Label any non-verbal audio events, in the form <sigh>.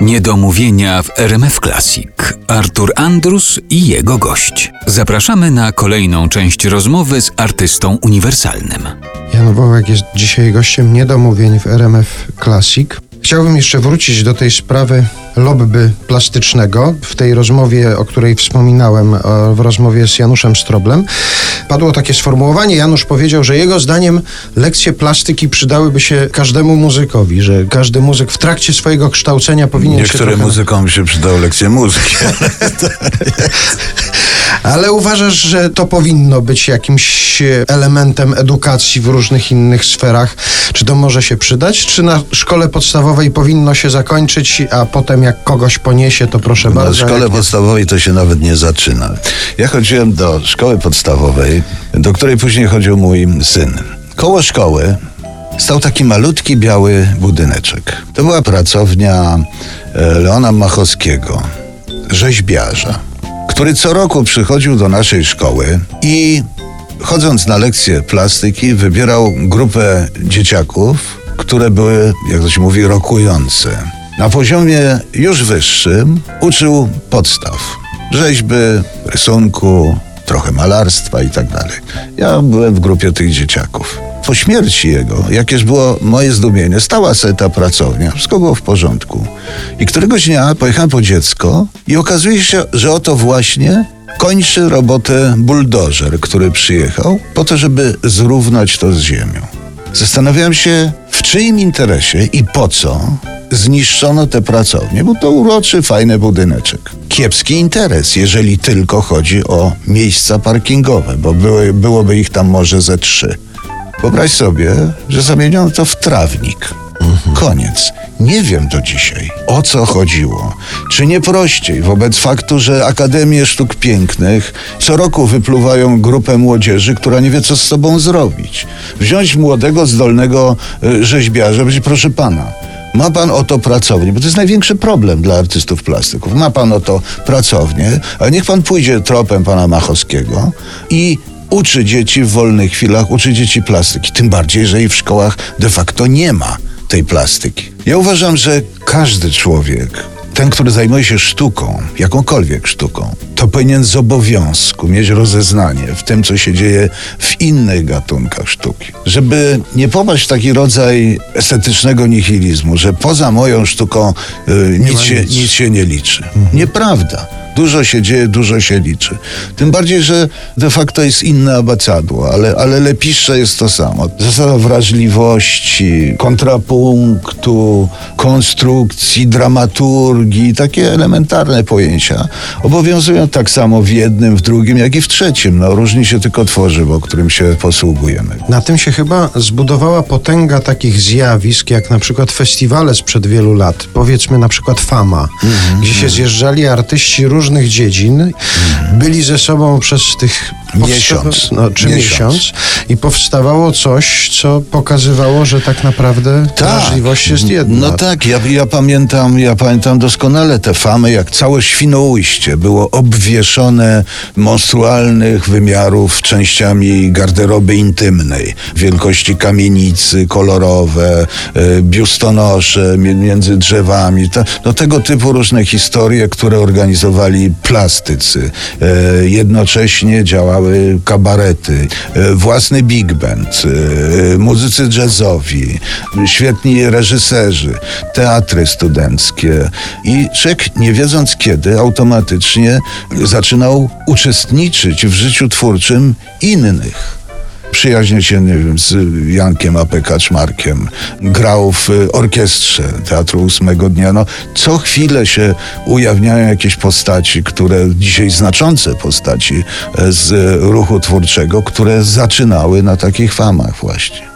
Niedomówienia w RMF Classic. Artur Andrus i jego gość. Zapraszamy na kolejną część rozmowy z artystą uniwersalnym. Jan Wołek jest dzisiaj gościem niedomówień w RMF Classic. Chciałbym jeszcze wrócić do tej sprawy lobby plastycznego. W tej rozmowie, o której wspominałem, w rozmowie z Januszem Stroblem, padło takie sformułowanie. Janusz powiedział, że jego zdaniem lekcje plastyki przydałyby się każdemu muzykowi, że każdy muzyk w trakcie swojego kształcenia powinien Niektórym się trochę... muzykom się przydały lekcje muzyki. <laughs> <laughs> Ale uważasz, że to powinno być jakimś elementem edukacji w różnych innych sferach? Czy to może się przydać? Czy na szkole podstawowej powinno się zakończyć, a potem jak kogoś poniesie, to proszę Na bardzo. szkole jak nie- podstawowej to się nawet nie zaczyna. Ja chodziłem do szkoły podstawowej, do której później chodził mój syn. Koło szkoły stał taki malutki biały budyneczek. To była pracownia e, Leona Machowskiego, rzeźbiarza, który co roku przychodził do naszej szkoły i chodząc na lekcje plastyki wybierał grupę dzieciaków, które były, jak to się mówi, rokujące. Na poziomie już wyższym uczył podstaw rzeźby, rysunku, trochę malarstwa i tak. Ja byłem w grupie tych dzieciaków. Po śmierci jego, jakież było moje zdumienie, stała se ta pracownia, wszystko było w porządku. I któregoś dnia pojechałem po dziecko i okazuje się, że oto właśnie kończy robotę buldożer, który przyjechał po to, żeby zrównać to z ziemią. Zastanawiałem się, w czyim interesie i po co zniszczono te pracownie, bo to uroczy, fajny budyneczek. Kiepski interes, jeżeli tylko chodzi o miejsca parkingowe, bo były, byłoby ich tam może ze trzy. Wyobraź sobie, że zamieniono to w trawnik. Koniec. Nie wiem do dzisiaj, o co chodziło. Czy nie prościej wobec faktu, że Akademie Sztuk Pięknych co roku wypluwają grupę młodzieży, która nie wie, co z sobą zrobić. Wziąć młodego, zdolnego y, rzeźbiarza, powiedzieć, proszę pana, ma pan oto pracownię, bo to jest największy problem dla artystów plastyków. Ma pan oto pracownię, ale niech pan pójdzie tropem pana Machowskiego i uczy dzieci w wolnych chwilach, uczy dzieci plastyki. Tym bardziej, że i w szkołach de facto nie ma tej plastyki. Ja uważam, że każdy człowiek, ten, który zajmuje się sztuką, jakąkolwiek sztuką, to powinien z obowiązku mieć rozeznanie w tym, co się dzieje w innych gatunkach sztuki. Żeby nie popaść w taki rodzaj estetycznego nihilizmu, że poza moją sztuką y, nic, się, nic. nic się nie liczy. Nieprawda. Dużo się dzieje, dużo się liczy. Tym bardziej, że de facto jest inne abacadło, ale, ale lepisze jest to samo. Zasada wrażliwości, kontrapunktu, konstrukcji, dramaturgii, takie elementarne pojęcia obowiązują tak samo w jednym, w drugim, jak i w trzecim. No, różni się tylko tworzywo, którym się posługujemy. Na tym się chyba zbudowała potęga takich zjawisk, jak na przykład festiwale sprzed wielu lat. Powiedzmy na przykład Fama, Mhm. gdzie się zjeżdżali artyści różnych dziedzin, byli ze sobą przez tych Miesiąc. no, czy Miesiąc. miesiąc. I powstawało coś, co pokazywało, że tak naprawdę wrażliwość jest jedna. No tak, ja, ja pamiętam, ja pamiętam doskonale te famy, jak całe Świnoujście było obwieszone monstrualnych wymiarów częściami garderoby intymnej, wielkości kamienicy, kolorowe, e, biustonosze mi- między drzewami, no tego typu różne historie, które organizowali plastycy. E, jednocześnie działały kabarety, e, big band, e, muzycy jazzowi, świetni reżyserzy, teatry studenckie. I człowiek, nie wiedząc kiedy, automatycznie zaczynał uczestniczyć w życiu twórczym innych przyjaźnił się, nie wiem, z Jankiem A.P. Grał w y, orkiestrze Teatru Ósmego Dnia. No, co chwilę się ujawniają jakieś postaci, które dzisiaj znaczące postaci e, z ruchu twórczego, które zaczynały na takich famach właśnie.